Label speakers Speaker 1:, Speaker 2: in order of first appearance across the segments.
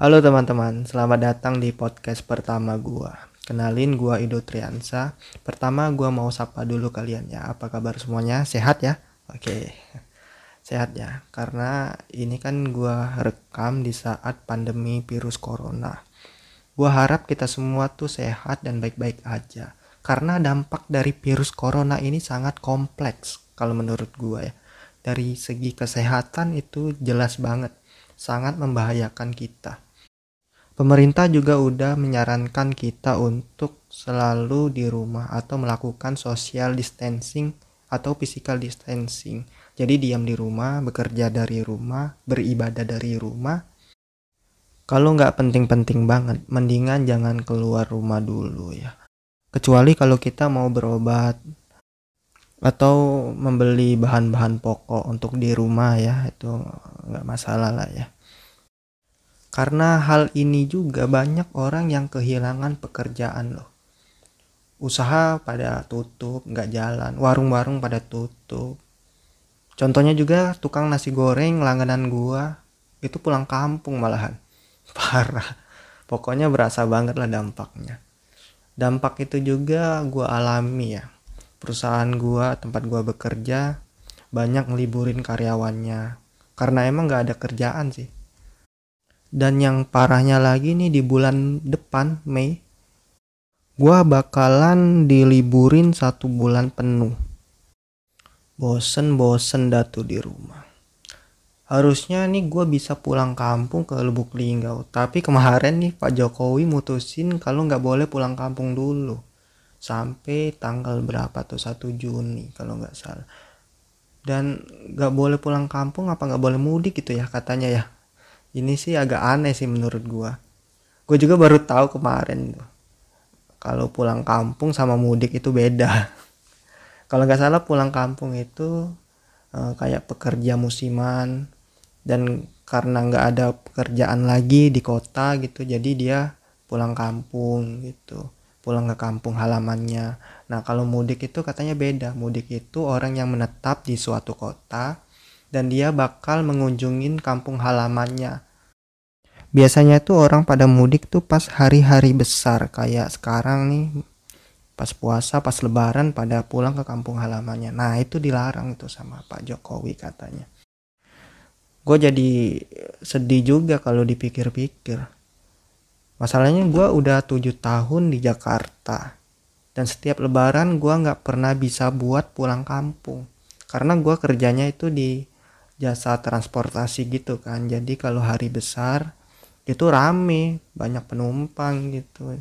Speaker 1: Halo teman-teman, selamat datang di podcast pertama gua. Kenalin gua Ido Triansa. Pertama gua mau sapa dulu kalian ya. Apa kabar semuanya? Sehat ya? Oke. Sehat ya. Karena ini kan gua rekam di saat pandemi virus corona. Gua harap kita semua tuh sehat dan baik-baik aja. Karena dampak dari virus corona ini sangat kompleks kalau menurut gua ya. Dari segi kesehatan itu jelas banget sangat membahayakan kita Pemerintah juga udah menyarankan kita untuk selalu di rumah atau melakukan social distancing atau physical distancing. Jadi diam di rumah, bekerja dari rumah, beribadah dari rumah. Kalau nggak penting-penting banget, mendingan jangan keluar rumah dulu ya. Kecuali kalau kita mau berobat atau membeli bahan-bahan pokok untuk di rumah ya, itu nggak masalah lah ya. Karena hal ini juga banyak orang yang kehilangan pekerjaan loh. Usaha pada tutup, nggak jalan. Warung-warung pada tutup. Contohnya juga tukang nasi goreng langganan gua itu pulang kampung malahan. Parah. Pokoknya berasa banget lah dampaknya. Dampak itu juga gua alami ya. Perusahaan gua, tempat gua bekerja, banyak ngeliburin karyawannya. Karena emang nggak ada kerjaan sih dan yang parahnya lagi nih di bulan depan Mei gua bakalan diliburin satu bulan penuh. Bosen-bosen datu di rumah. Harusnya nih gue bisa pulang kampung ke Lubuk Linggau. Tapi kemarin nih Pak Jokowi mutusin kalau nggak boleh pulang kampung dulu. Sampai tanggal berapa tuh? 1 Juni kalau nggak salah. Dan nggak boleh pulang kampung apa nggak boleh mudik gitu ya katanya ya ini sih agak aneh sih menurut gua. Gue juga baru tahu kemarin kalau pulang kampung sama mudik itu beda. Kalau nggak salah pulang kampung itu uh, kayak pekerja musiman dan karena nggak ada pekerjaan lagi di kota gitu jadi dia pulang kampung gitu pulang ke kampung halamannya. Nah kalau mudik itu katanya beda. Mudik itu orang yang menetap di suatu kota dan dia bakal mengunjungin kampung halamannya. Biasanya tuh orang pada mudik tuh pas hari-hari besar kayak sekarang nih pas puasa, pas lebaran pada pulang ke kampung halamannya. Nah itu dilarang itu sama Pak Jokowi katanya. Gue jadi sedih juga kalau dipikir-pikir. Masalahnya gue udah tujuh tahun di Jakarta. Dan setiap lebaran gue nggak pernah bisa buat pulang kampung. Karena gue kerjanya itu di jasa transportasi gitu kan. Jadi kalau hari besar itu rame banyak penumpang gitu.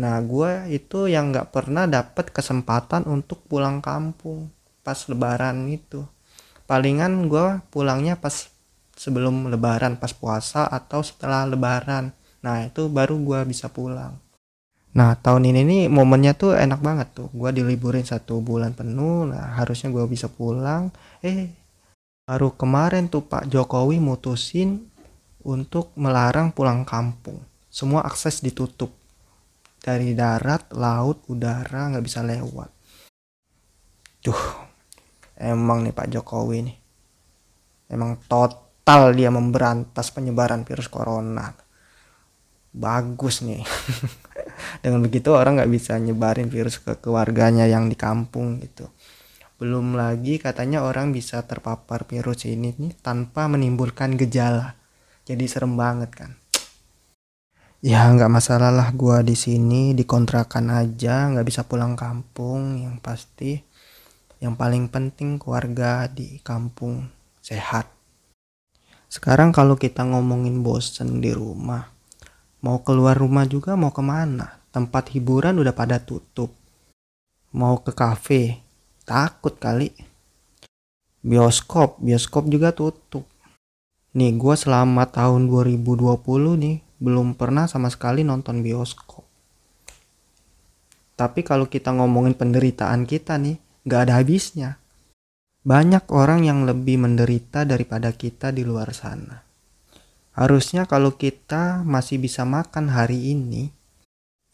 Speaker 1: Nah gue itu yang nggak pernah dapat kesempatan untuk pulang kampung pas lebaran itu. Palingan gue pulangnya pas sebelum lebaran pas puasa atau setelah lebaran. Nah itu baru gue bisa pulang. Nah tahun ini nih momennya tuh enak banget tuh. Gue diliburin satu bulan penuh Nah harusnya gue bisa pulang. Eh Baru kemarin tuh Pak Jokowi mutusin untuk melarang pulang kampung. Semua akses ditutup. Dari darat, laut, udara nggak bisa lewat. Tuh, emang nih Pak Jokowi nih. Emang total dia memberantas penyebaran virus corona. Bagus nih. Dengan begitu orang nggak bisa nyebarin virus ke keluarganya yang di kampung gitu. Belum lagi katanya orang bisa terpapar virus ini nih tanpa menimbulkan gejala. Jadi serem banget kan. Ya nggak masalah lah gua di sini dikontrakan aja nggak bisa pulang kampung yang pasti yang paling penting keluarga di kampung sehat. Sekarang kalau kita ngomongin bosen di rumah, mau keluar rumah juga mau ke mana? Tempat hiburan udah pada tutup. Mau ke kafe, takut kali. Bioskop bioskop juga tutup. Nih gue selama tahun 2020 nih belum pernah sama sekali nonton bioskop. Tapi kalau kita ngomongin penderitaan kita nih gak ada habisnya. Banyak orang yang lebih menderita daripada kita di luar sana. Harusnya kalau kita masih bisa makan hari ini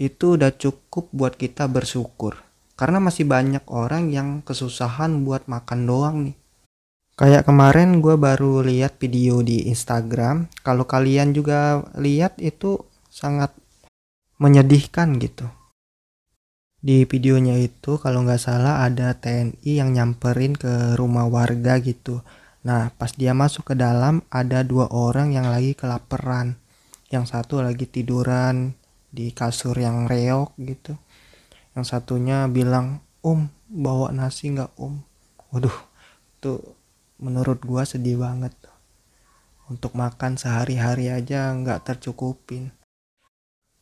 Speaker 1: itu udah cukup buat kita bersyukur karena masih banyak orang yang kesusahan buat makan doang nih. Kayak kemarin gue baru lihat video di Instagram. Kalau kalian juga lihat itu sangat menyedihkan gitu. Di videonya itu kalau nggak salah ada TNI yang nyamperin ke rumah warga gitu. Nah pas dia masuk ke dalam ada dua orang yang lagi kelaparan. Yang satu lagi tiduran di kasur yang reok gitu. Yang satunya bilang, Om bawa nasi nggak Om? Waduh, tuh menurut gua sedih banget. Untuk makan sehari-hari aja nggak tercukupin.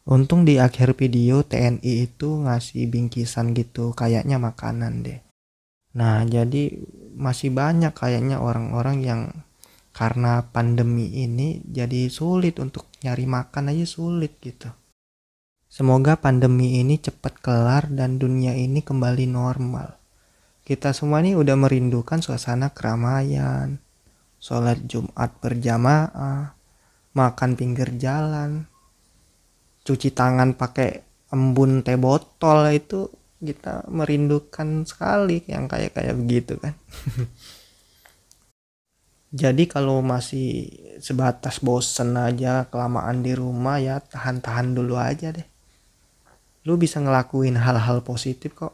Speaker 1: Untung di akhir video TNI itu ngasih bingkisan gitu kayaknya makanan deh. Nah jadi masih banyak kayaknya orang-orang yang karena pandemi ini jadi sulit untuk nyari makan aja sulit gitu semoga pandemi ini cepat kelar dan dunia ini kembali normal kita semua ini udah merindukan suasana keramaian, sholat Jumat berjamaah, makan pinggir jalan, cuci tangan pakai embun teh botol itu kita merindukan sekali yang kayak kayak begitu kan. Jadi kalau masih sebatas bosen aja kelamaan di rumah ya tahan-tahan dulu aja deh. Lu bisa ngelakuin hal-hal positif kok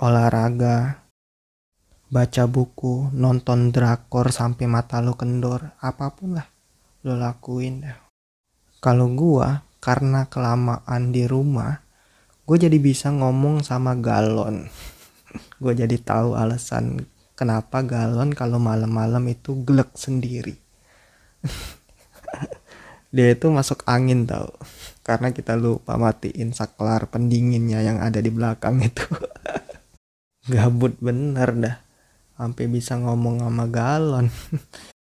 Speaker 1: olahraga, baca buku, nonton drakor sampai mata lo kendor, apa pun lah lo lakuin dah. Kalau gua karena kelamaan di rumah, gue jadi bisa ngomong sama galon. gue jadi tahu alasan kenapa galon kalau malam-malam itu gelek sendiri. Dia itu masuk angin tau. Karena kita lupa matiin saklar pendinginnya yang ada di belakang itu. gabut bener dah. Sampai bisa ngomong sama galon.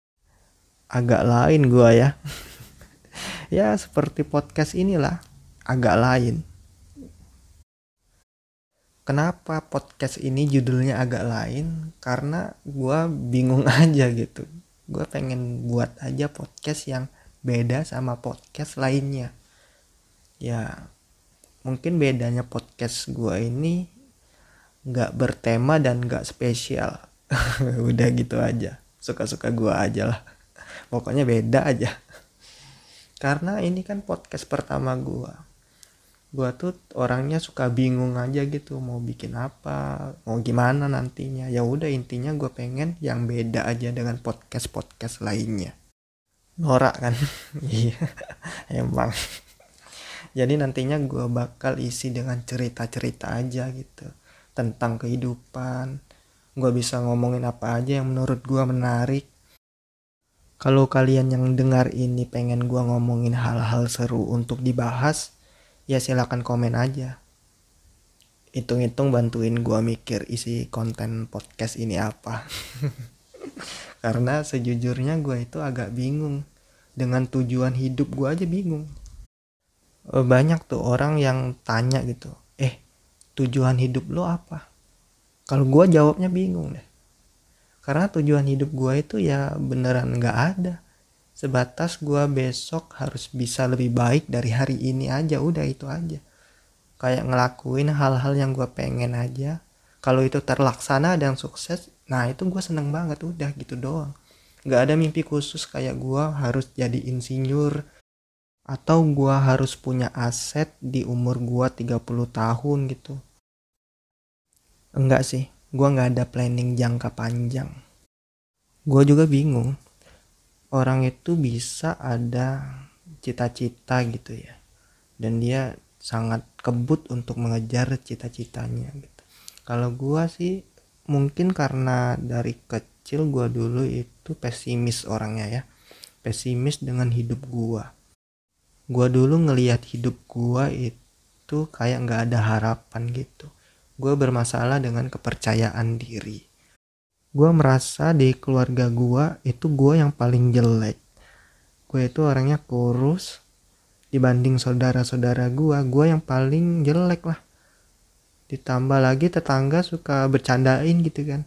Speaker 1: Agak lain gua ya. Ya seperti podcast inilah. Agak lain. Kenapa podcast ini judulnya agak lain? Karena gua bingung aja gitu. Gua pengen buat aja podcast yang beda sama podcast lainnya. Ya mungkin bedanya podcast gua ini nggak bertema dan nggak spesial. Udah gitu aja. Suka-suka gua aja lah. Pokoknya beda aja. Karena ini kan podcast pertama gua. Gua tuh orangnya suka bingung aja gitu mau bikin apa mau gimana nantinya. Ya udah intinya gua pengen yang beda aja dengan podcast podcast lainnya norak kan? Iya emang. Jadi nantinya gua bakal isi dengan cerita-cerita aja gitu tentang kehidupan. Gue bisa ngomongin apa aja yang menurut gue menarik. Kalau kalian yang dengar ini pengen gue ngomongin hal-hal seru untuk dibahas ya silahkan komen aja. Hitung-hitung bantuin gue mikir isi konten podcast ini apa karena sejujurnya gue itu agak bingung. Dengan tujuan hidup gue aja bingung. Banyak tuh orang yang tanya gitu tujuan hidup lo apa? Kalau gue jawabnya bingung deh. Karena tujuan hidup gue itu ya beneran nggak ada. Sebatas gue besok harus bisa lebih baik dari hari ini aja udah itu aja. Kayak ngelakuin hal-hal yang gue pengen aja. Kalau itu terlaksana dan sukses nah itu gue seneng banget udah gitu doang nggak ada mimpi khusus kayak gue harus jadi insinyur atau gue harus punya aset di umur gue 30 tahun gitu Enggak sih, gue nggak ada planning jangka panjang. Gue juga bingung. Orang itu bisa ada cita-cita gitu ya. Dan dia sangat kebut untuk mengejar cita-citanya gitu. Kalau gue sih mungkin karena dari kecil gue dulu itu pesimis orangnya ya. Pesimis dengan hidup gue. Gue dulu ngelihat hidup gue itu kayak nggak ada harapan gitu gue bermasalah dengan kepercayaan diri. Gue merasa di keluarga gue itu gue yang paling jelek. Gue itu orangnya kurus dibanding saudara-saudara gue, gue yang paling jelek lah. Ditambah lagi tetangga suka bercandain gitu kan.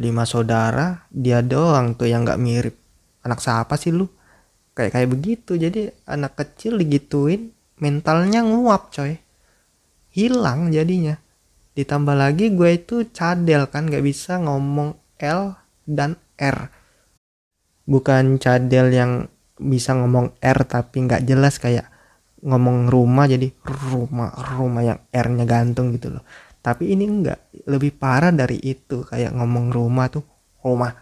Speaker 1: Lima saudara, dia doang tuh yang gak mirip. Anak siapa sih lu? Kayak kayak begitu. Jadi anak kecil digituin, mentalnya nguap coy. Hilang jadinya ditambah lagi gue itu cadel kan gak bisa ngomong L dan R bukan cadel yang bisa ngomong R tapi nggak jelas kayak ngomong rumah jadi rumah rumah yang R-nya gantung gitu loh. Tapi ini enggak lebih parah dari itu kayak ngomong rumah tuh rumah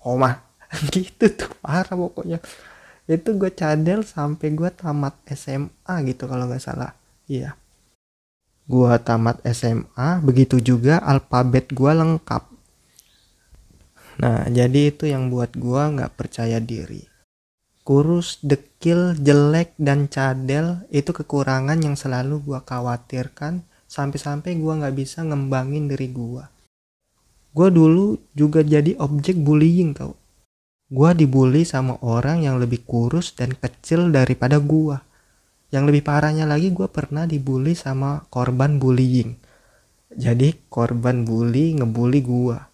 Speaker 1: rumah. Gitu tuh parah pokoknya. Itu gue cadel sampai gue tamat SMA gitu kalau nggak salah. Iya. Gue tamat SMA begitu juga alfabet gue lengkap. Nah, jadi itu yang buat gua nggak percaya diri. Kurus, dekil, jelek, dan cadel itu kekurangan yang selalu gua khawatirkan sampai-sampai gua nggak bisa ngembangin diri gua. Gua dulu juga jadi objek bullying tau. Gua dibully sama orang yang lebih kurus dan kecil daripada gua. Yang lebih parahnya lagi gua pernah dibully sama korban bullying. Jadi korban bully ngebully gua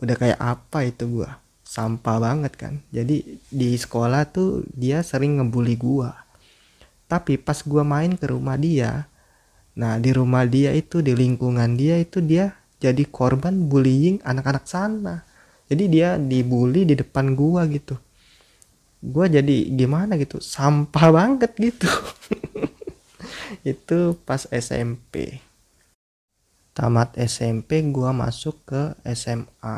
Speaker 1: udah kayak apa itu gua sampah banget kan. Jadi di sekolah tuh dia sering ngebully gua. Tapi pas gua main ke rumah dia nah di rumah dia itu di lingkungan dia itu dia jadi korban bullying anak-anak sana. Jadi dia dibully di depan gua gitu. Gua jadi gimana gitu? Sampah banget gitu. Itu pas SMP tamat SMP gue masuk ke SMA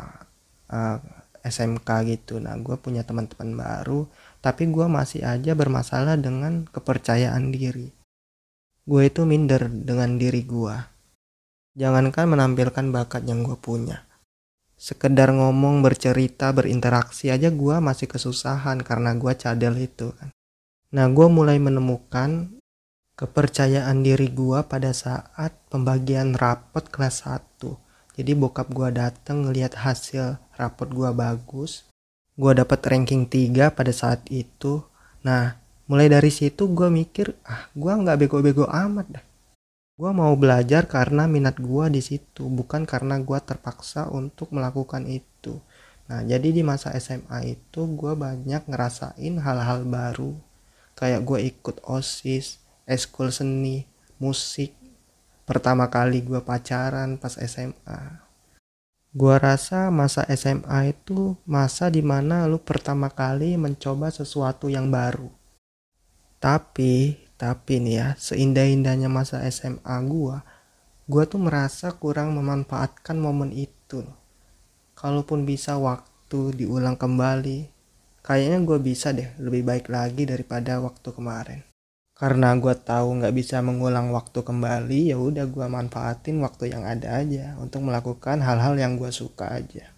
Speaker 1: uh, SMK gitu. Nah gue punya teman-teman baru tapi gue masih aja bermasalah dengan kepercayaan diri. Gue itu minder dengan diri gue jangankan menampilkan bakat yang gue punya. Sekedar ngomong bercerita berinteraksi aja gue masih kesusahan karena gue cadel itu kan. Nah gue mulai menemukan kepercayaan diri gua pada saat pembagian rapot kelas 1 jadi bokap gua dateng ngelihat hasil rapot gua bagus gua dapat ranking 3 pada saat itu. Nah mulai dari situ gua mikir ah gua nggak bego-bego amat dah. Gua mau belajar karena minat gua di situ bukan karena gua terpaksa untuk melakukan itu. Nah jadi di masa SMA itu gua banyak ngerasain hal-hal baru. Kayak gua ikut osis eskul seni musik pertama kali gue pacaran pas SMA gue rasa masa SMA itu masa di mana lu pertama kali mencoba sesuatu yang baru. Tapi tapi nih ya seindah-indahnya masa SMA gue gue tuh merasa kurang memanfaatkan momen itu. Kalaupun bisa waktu diulang kembali kayaknya gue bisa deh lebih baik lagi daripada waktu kemarin karena gue tahu nggak bisa mengulang waktu kembali ya udah gue manfaatin waktu yang ada aja untuk melakukan hal-hal yang gue suka aja.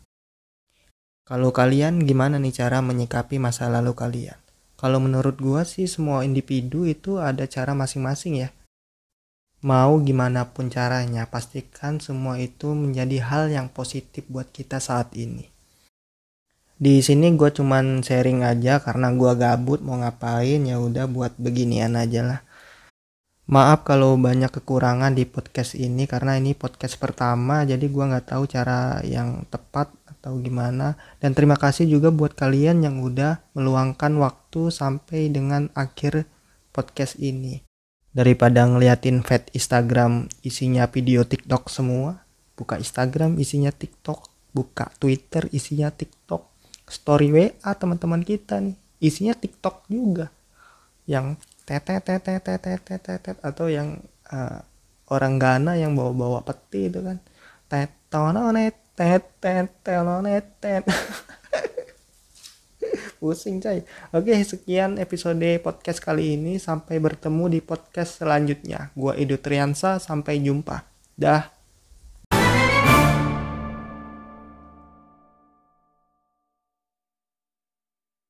Speaker 1: Kalau kalian gimana nih cara menyikapi masa lalu kalian? Kalau menurut gue sih semua individu itu ada cara masing-masing ya. Mau gimana pun caranya pastikan semua itu menjadi hal yang positif buat kita saat ini di sini gue cuman sharing aja karena gue gabut mau ngapain ya udah buat beginian aja lah. Maaf kalau banyak kekurangan di podcast ini karena ini podcast pertama jadi gue nggak tahu cara yang tepat atau gimana. Dan terima kasih juga buat kalian yang udah meluangkan waktu sampai dengan akhir podcast ini. Daripada ngeliatin feed Instagram isinya video TikTok semua buka Instagram isinya TikTok buka Twitter isinya TikTok story WA teman-teman kita nih. Isinya TikTok juga. Yang tetet tetet tetet tetet atau yang uh, orang Ghana yang bawa-bawa peti itu kan. Tetononet tetet telonet tet pusing coy. Oke sekian episode podcast kali ini. Sampai bertemu di podcast selanjutnya. Gua Edu Triansa. Sampai jumpa. Dah